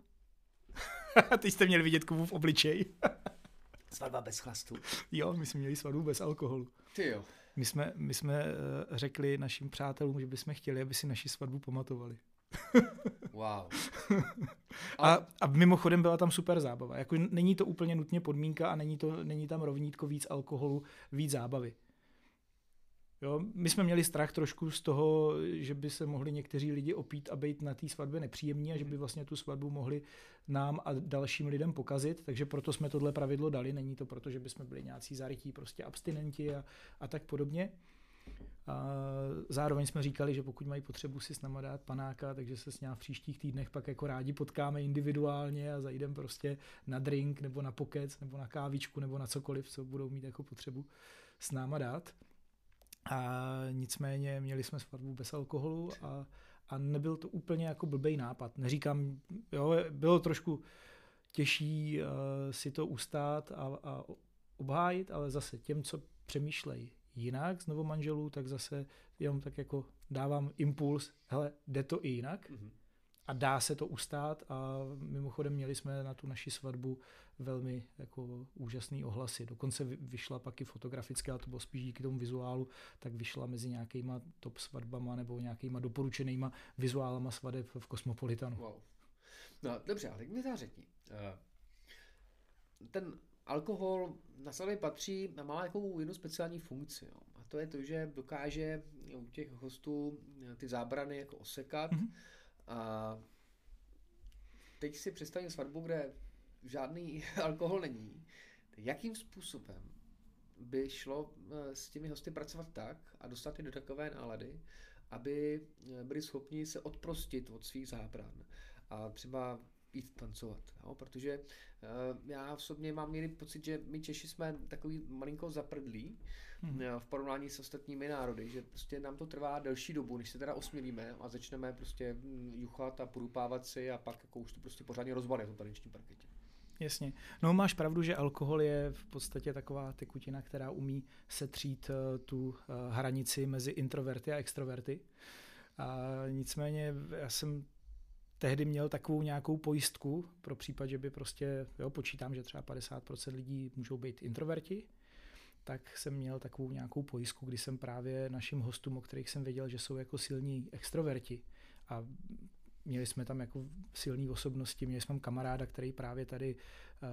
Ty jste měli vidět Kubu v obličeji. Svatba bez chlastu. Jo, my jsme měli svatbu bez alkoholu. Ty jo. My jsme, my jsme uh, řekli našim přátelům, že bychom chtěli, aby si naši svatbu pamatovali. wow. A, a mimochodem byla tam super zábava. Jako není to úplně nutně podmínka a není, to, není tam rovnítko víc alkoholu, víc zábavy. Jo, my jsme měli strach trošku z toho, že by se mohli někteří lidi opít a být na té svatbě nepříjemní a že by vlastně tu svatbu mohli nám a dalším lidem pokazit, takže proto jsme tohle pravidlo dali. Není to proto, že by jsme byli nějací zarytí prostě abstinenti a, a tak podobně. A zároveň jsme říkali, že pokud mají potřebu si s náma dát panáka, takže se s ním v příštích týdnech pak jako rádi potkáme individuálně a zajdeme prostě na drink nebo na pokec nebo na kávičku nebo na cokoliv, co budou mít jako potřebu s náma dát. A nicméně měli jsme svatbu bez alkoholu a, a nebyl to úplně jako blbej nápad. Neříkám, jo, bylo trošku těžší uh, si to ustát a, a obhájit, ale zase těm, co přemýšlejí jinak z novomanželů, tak zase jenom tak jako dávám impuls, hele, jde to i jinak. Mm-hmm a dá se to ustát a mimochodem měli jsme na tu naši svatbu velmi jako úžasný ohlasy. Dokonce vyšla pak i fotografická, to bylo spíš díky tomu vizuálu, tak vyšla mezi nějakýma top svatbama nebo nějakýma doporučenýma vizuálama svadeb v Kosmopolitanu. Wow. No dobře, ale mi řekni. Eh, ten alkohol na svatbě patří a má takovou jednu speciální funkci. Jo. A to je to, že dokáže u těch hostů ty zábrany jako osekat, mm-hmm a teď si představím svatbu, kde žádný alkohol není. Jakým způsobem by šlo eh, s těmi hosty pracovat tak a dostat je do takové nálady, aby eh, byli schopni se odprostit od svých zábran a třeba jít tancovat. Jo? Protože uh, já osobně mám někdy pocit, že my Češi jsme takový malinko zaprdlí hmm. v porovnání s ostatními národy, že prostě nám to trvá delší dobu, než se teda osmílíme a začneme prostě hm, juchat a průpávat si a pak jako už to prostě pořádně rozbalí v tom tanečním parketě. Jasně. No máš pravdu, že alkohol je v podstatě taková tekutina, která umí setřít uh, tu uh, hranici mezi introverty a extroverty. A nicméně já jsem tehdy měl takovou nějakou pojistku pro případ, že by prostě, jo, počítám, že třeba 50% lidí můžou být introverti, tak jsem měl takovou nějakou pojistku, kdy jsem právě našim hostům, o kterých jsem věděl, že jsou jako silní extroverti a měli jsme tam jako silné osobnosti, měli jsme kamaráda, který právě tady uh,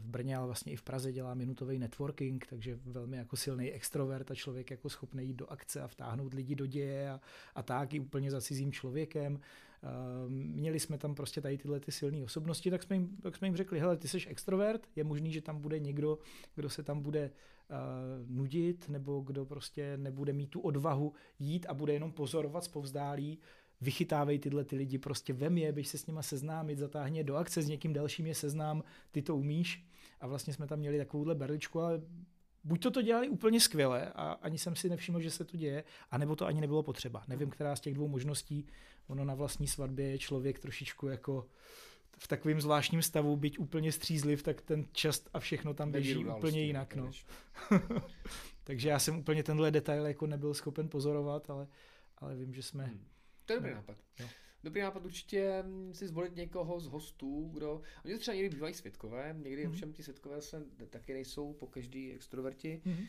v Brně, ale vlastně i v Praze dělá minutový networking, takže velmi jako silný extrovert a člověk jako schopný jít do akce a vtáhnout lidi do děje a, a tak i úplně za cizím člověkem. Uh, měli jsme tam prostě tady tyhle ty silné osobnosti, tak jsme, jim, tak jsme jim řekli, hele, ty jsi extrovert, je možný, že tam bude někdo, kdo se tam bude uh, nudit, nebo kdo prostě nebude mít tu odvahu jít a bude jenom pozorovat zpovzdálí, vychytávej tyhle ty lidi, prostě vem je, běž se s nima seznámit, zatáhně do akce, s někým dalším je seznám, ty to umíš. A vlastně jsme tam měli takovouhle berličku, ale buď to to dělali úplně skvěle a ani jsem si nevšiml, že se to děje, anebo to ani nebylo potřeba. Nevím, která z těch dvou možností, ono na vlastní svatbě je člověk trošičku jako v takovém zvláštním stavu, byť úplně střízliv, tak ten čas a všechno tam běží úplně jinak. No. Takže já jsem úplně tenhle detail jako nebyl schopen pozorovat, ale, ale vím, že jsme... Hmm. To je dobrý no. nápad. Jo. Dobrý nápad určitě mm, si zvolit někoho z hostů, kdo... Oni to třeba někdy bývají světkové, někdy mm-hmm. ovšem ti světkové se taky nejsou po každý extroverti. Mm-hmm.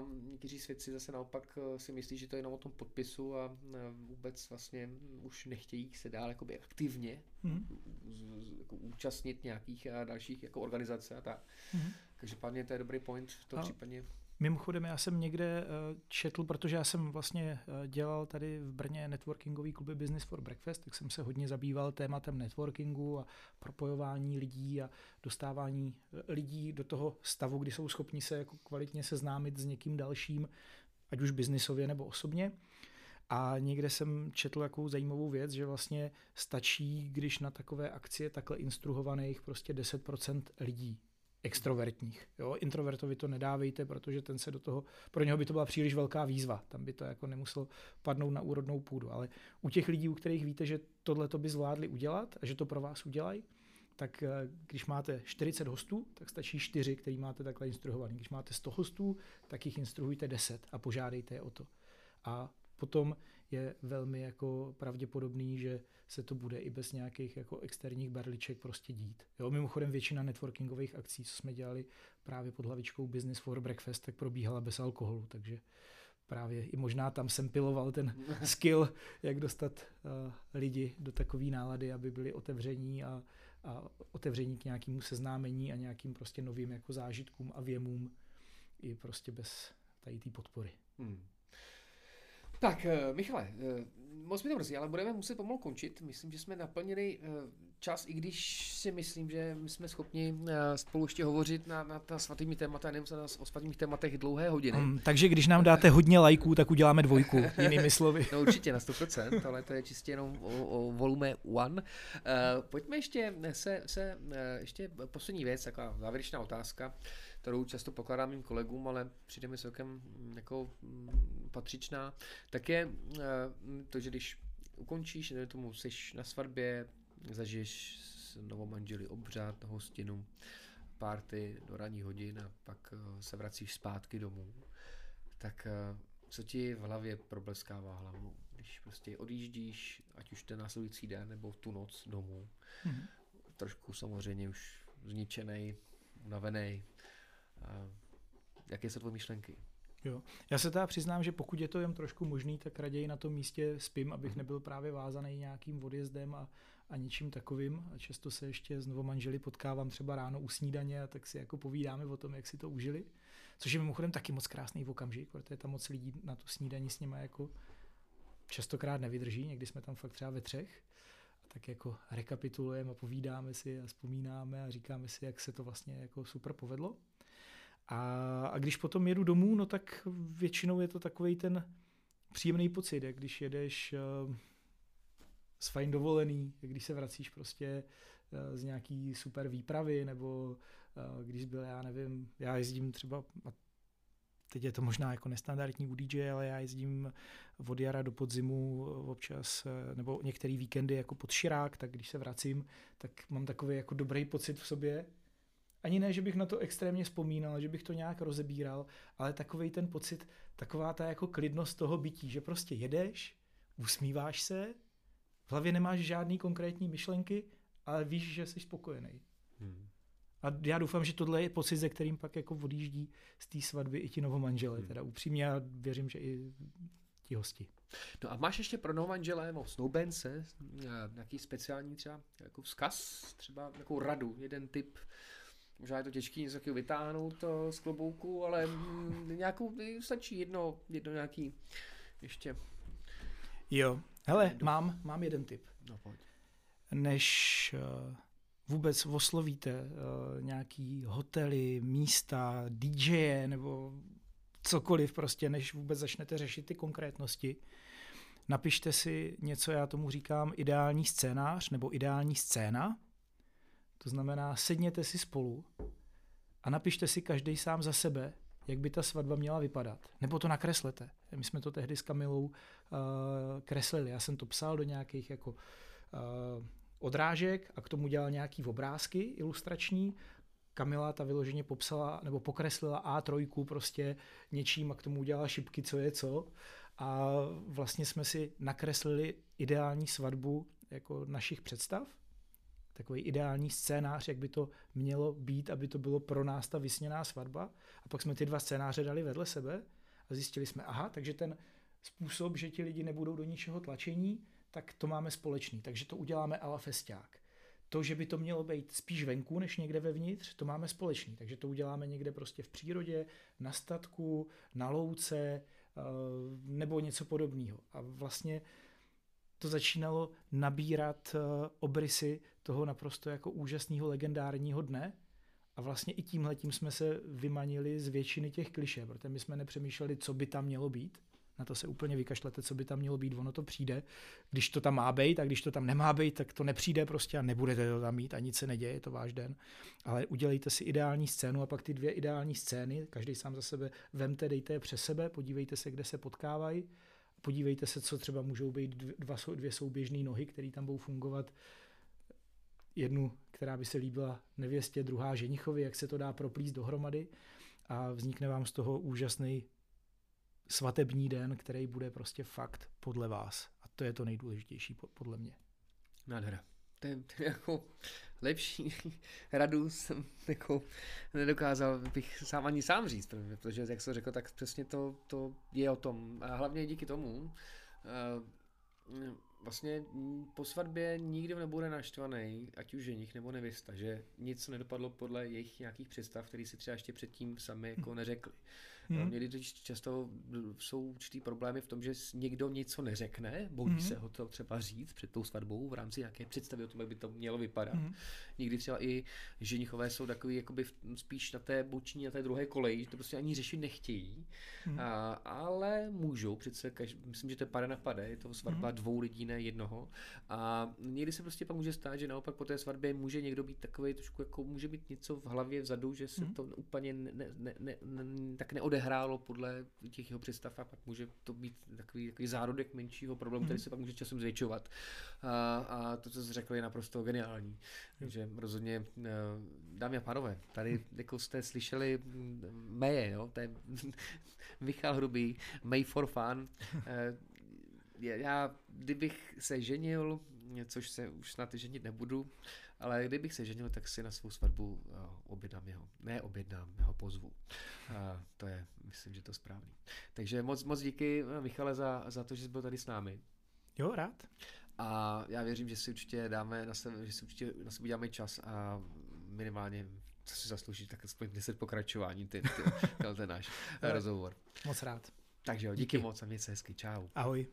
Uh, někteří svědci zase naopak eh, si myslí, že to je jenom o tom podpisu a vůbec vlastně už nechtějí se dál jakoby aktivně mm-hmm. z, z, jako účastnit nějakých a dalších jako organizace a tak. Mm-hmm. Každopádně to je dobrý point v tom a... případě. Mimochodem, já jsem někde eh, četl, protože já jsem vlastně eh, dělal tady v Brně networkingový kluby Business for Breakfast, tak jsem se hodně zabýval tématem networkingu a propojování lidí a dostávání eh, lidí do toho stavu, kdy jsou schopni se jako kvalitně seznámit s někým dalším, ať už biznisově nebo osobně. A někde jsem četl jakou zajímavou věc, že vlastně stačí, když na takové akcie takhle instruhovaných prostě 10% lidí extrovertních. Jo? Introvertovi to nedávejte, protože ten se do toho, pro něho by to byla příliš velká výzva. Tam by to jako nemuselo padnout na úrodnou půdu. Ale u těch lidí, u kterých víte, že tohle to by zvládli udělat a že to pro vás udělají, tak eh, když máte 40 hostů, tak stačí 4, který máte takhle instruhovaný. Když máte 100 hostů, tak jich instruhujte 10 a požádejte je o to. A potom je velmi jako pravděpodobný, že se to bude i bez nějakých jako externích berliček prostě dít. Jo, mimochodem většina networkingových akcí, co jsme dělali právě pod hlavičkou Business for Breakfast, tak probíhala bez alkoholu, takže právě i možná tam jsem piloval ten skill, jak dostat uh, lidi do takové nálady, aby byli otevření a, a otevření k nějakému seznámení a nějakým prostě novým jako zážitkům a věmům i prostě bez tady té podpory. Hmm. Tak, uh, Michale, uh, moc mi to mrzí, ale budeme muset pomalu končit. Myslím, že jsme naplnili uh, čas, i když si myslím, že my jsme schopni uh, spolu ještě hovořit na, na ta svatými témata, nevím, na, o svatých tématech dlouhé hodiny. Um, takže když nám dáte hodně lajků, tak uděláme dvojku, jinými slovy. no určitě na 100%, ale to je čistě jenom o, o volume one. Uh, pojďme ještě se, se uh, ještě poslední věc, taková závěrečná otázka. Kterou často pokládám mým kolegům, ale přijde mi celkem mm, jako mm, patřičná, tak je eh, to, že když ukončíš, nebo tomu jsi na svatbě, zažiješ s novomanželi obřad, hostinu, párty do ranní hodin a pak eh, se vracíš zpátky domů, tak eh, co ti v hlavě probleskává hlavu, když prostě odjíždíš, ať už ten následující den nebo tu noc domů, mm-hmm. trošku samozřejmě už zničený, unavený, jaké jsou tvoje myšlenky? Jo. Já se teda přiznám, že pokud je to jen trošku možný, tak raději na tom místě spím, abych mhm. nebyl právě vázaný nějakým odjezdem a, a něčím takovým. A často se ještě znovu manželi potkávám třeba ráno u snídaně a tak si jako povídáme o tom, jak si to užili. Což je mimochodem taky moc krásný okamžik, protože tam moc lidí na tu snídaní s nimi jako častokrát nevydrží, někdy jsme tam fakt třeba ve třech. A tak jako rekapitulujeme a povídáme si a vzpomínáme a říkáme si, jak se to vlastně jako super povedlo. A, a když potom jedu domů, no tak většinou je to takový ten příjemný pocit, jak když jedeš z fajn dovolený, když se vracíš prostě uh, z nějaký super výpravy, nebo uh, když byl, já nevím, já jezdím třeba, teď je to možná jako nestandardní u DJ, ale já jezdím od jara do podzimu občas, nebo některé víkendy jako pod Širák, tak když se vracím, tak mám takový jako dobrý pocit v sobě, ani ne, že bych na to extrémně vzpomínal, že bych to nějak rozebíral, ale takový ten pocit, taková ta jako klidnost toho bytí, že prostě jedeš, usmíváš se, v hlavě nemáš žádný konkrétní myšlenky, ale víš, že jsi spokojený. Hmm. A já doufám, že tohle je pocit, ze kterým pak jako odjíždí z té svatby i ti novomanžele. Hmm. Teda upřímně já věřím, že i ti hosti. No a máš ještě pro novomanžele nebo snoubence nějaký speciální třeba jako vzkaz, třeba nějakou radu, jeden tip, Možná je to těžké něco takového vytáhnout to z klobouku, ale mm, nějakou, stačí jedno, jedno nějaký ještě. Jo, hele, mám, mám jeden tip. No, pojď. Než uh, vůbec oslovíte uh, nějaký hotely, místa, DJ nebo cokoliv prostě, než vůbec začnete řešit ty konkrétnosti, napište si něco, já tomu říkám ideální scénář nebo ideální scéna, to znamená, sedněte si spolu a napište si každý sám za sebe, jak by ta svatba měla vypadat. Nebo to nakreslete. My jsme to tehdy s Kamilou uh, kreslili. Já jsem to psal do nějakých jako uh, odrážek a k tomu dělal nějaký obrázky ilustrační. Kamila ta vyloženě popsala nebo pokreslila A3 prostě něčím a k tomu udělala šipky, co je co. A vlastně jsme si nakreslili ideální svatbu jako našich představ takový ideální scénář, jak by to mělo být, aby to bylo pro nás ta vysněná svatba. A pak jsme ty dva scénáře dali vedle sebe a zjistili jsme, aha, takže ten způsob, že ti lidi nebudou do ničeho tlačení, tak to máme společný. Takže to uděláme ala festiák. To, že by to mělo být spíš venku, než někde vevnitř, to máme společný. Takže to uděláme někde prostě v přírodě, na statku, na louce eh, nebo něco podobného. A vlastně to začínalo nabírat eh, obrysy toho naprosto jako úžasného legendárního dne. A vlastně i tímhle tím jsme se vymanili z většiny těch kliše, protože my jsme nepřemýšleli, co by tam mělo být. Na to se úplně vykašlete, co by tam mělo být, ono to přijde. Když to tam má být a když to tam nemá být, tak to nepřijde prostě a nebudete to tam mít a nic se neděje, je to váš den. Ale udělejte si ideální scénu a pak ty dvě ideální scény, každý sám za sebe vemte, dejte je přes sebe, podívejte se, kde se potkávají podívejte se, co třeba můžou být dva, dvě souběžné nohy, které tam budou fungovat. Jednu, která by se líbila nevěstě, druhá ženichovi, jak se to dá proplíst dohromady a vznikne vám z toho úžasný svatební den, který bude prostě fakt podle vás. A to je to nejdůležitější podle mě. Nádhera. To je, jako lepší radu jsem jako nedokázal bych sám ani sám říct, protože jak jsem řekl, tak přesně to, to je o tom. A hlavně díky tomu uh, vlastně po svatbě nikdo nebude naštvaný, ať už ženich nebo nevěsta, že nic nedopadlo podle jejich nějakých představ, které si třeba ještě předtím sami jako neřekli. Hmm. Někdy často jsou určitý problémy v tom, že někdo něco neřekne, bojí hmm. se ho to třeba říct před tou svatbou v rámci nějaké představy o tom, jak by to mělo vypadat. Hmm. Někdy třeba i ženichové jsou takový jakoby spíš na té boční, na té druhé koleji, že to prostě ani řešit nechtějí, hmm. a, ale můžou přece, každý, myslím, že to je pade na pade, je to svatba hmm. dvou lidí, ne jednoho. A někdy se prostě pak může stát, že naopak po té svatbě může někdo být takový trošku jako může být něco v hlavě vzadu, že se hmm. to úplně ne, ne, ne, ne, tak neodehraje odehrálo podle těch jeho představ a pak může to být takový, takový zárodek menšího problému, který mhm. se pak může časem zvětšovat. A, a to, co jsi řekl, je naprosto geniální. Takže rozhodně, eh, dámy a pánové, tady mhm. jako jste slyšeli mm, Meje, jo? to je Michal Hrubý, May for Fun. Eh, já, kdybych se ženil, což se už snad ženit nebudu, ale kdybych se ženil, tak si na svou svatbu uh, objednám jeho. Ne objednám, jeho pozvu. Uh, to je, myslím, že to správný. Takže moc, moc díky, eh, Michale, za, za to, že jsi byl tady s námi. Jo, rád. A já věřím, že si určitě dáme na sebe, že si určitě na sebe uděláme čas a minimálně co si zaslouží, tak aspoň 10 pokračování, ty, ty, ten náš rozhovor. Moc rád. Takže jo, díky, díky moc a měj se hezky. Čau. Ahoj.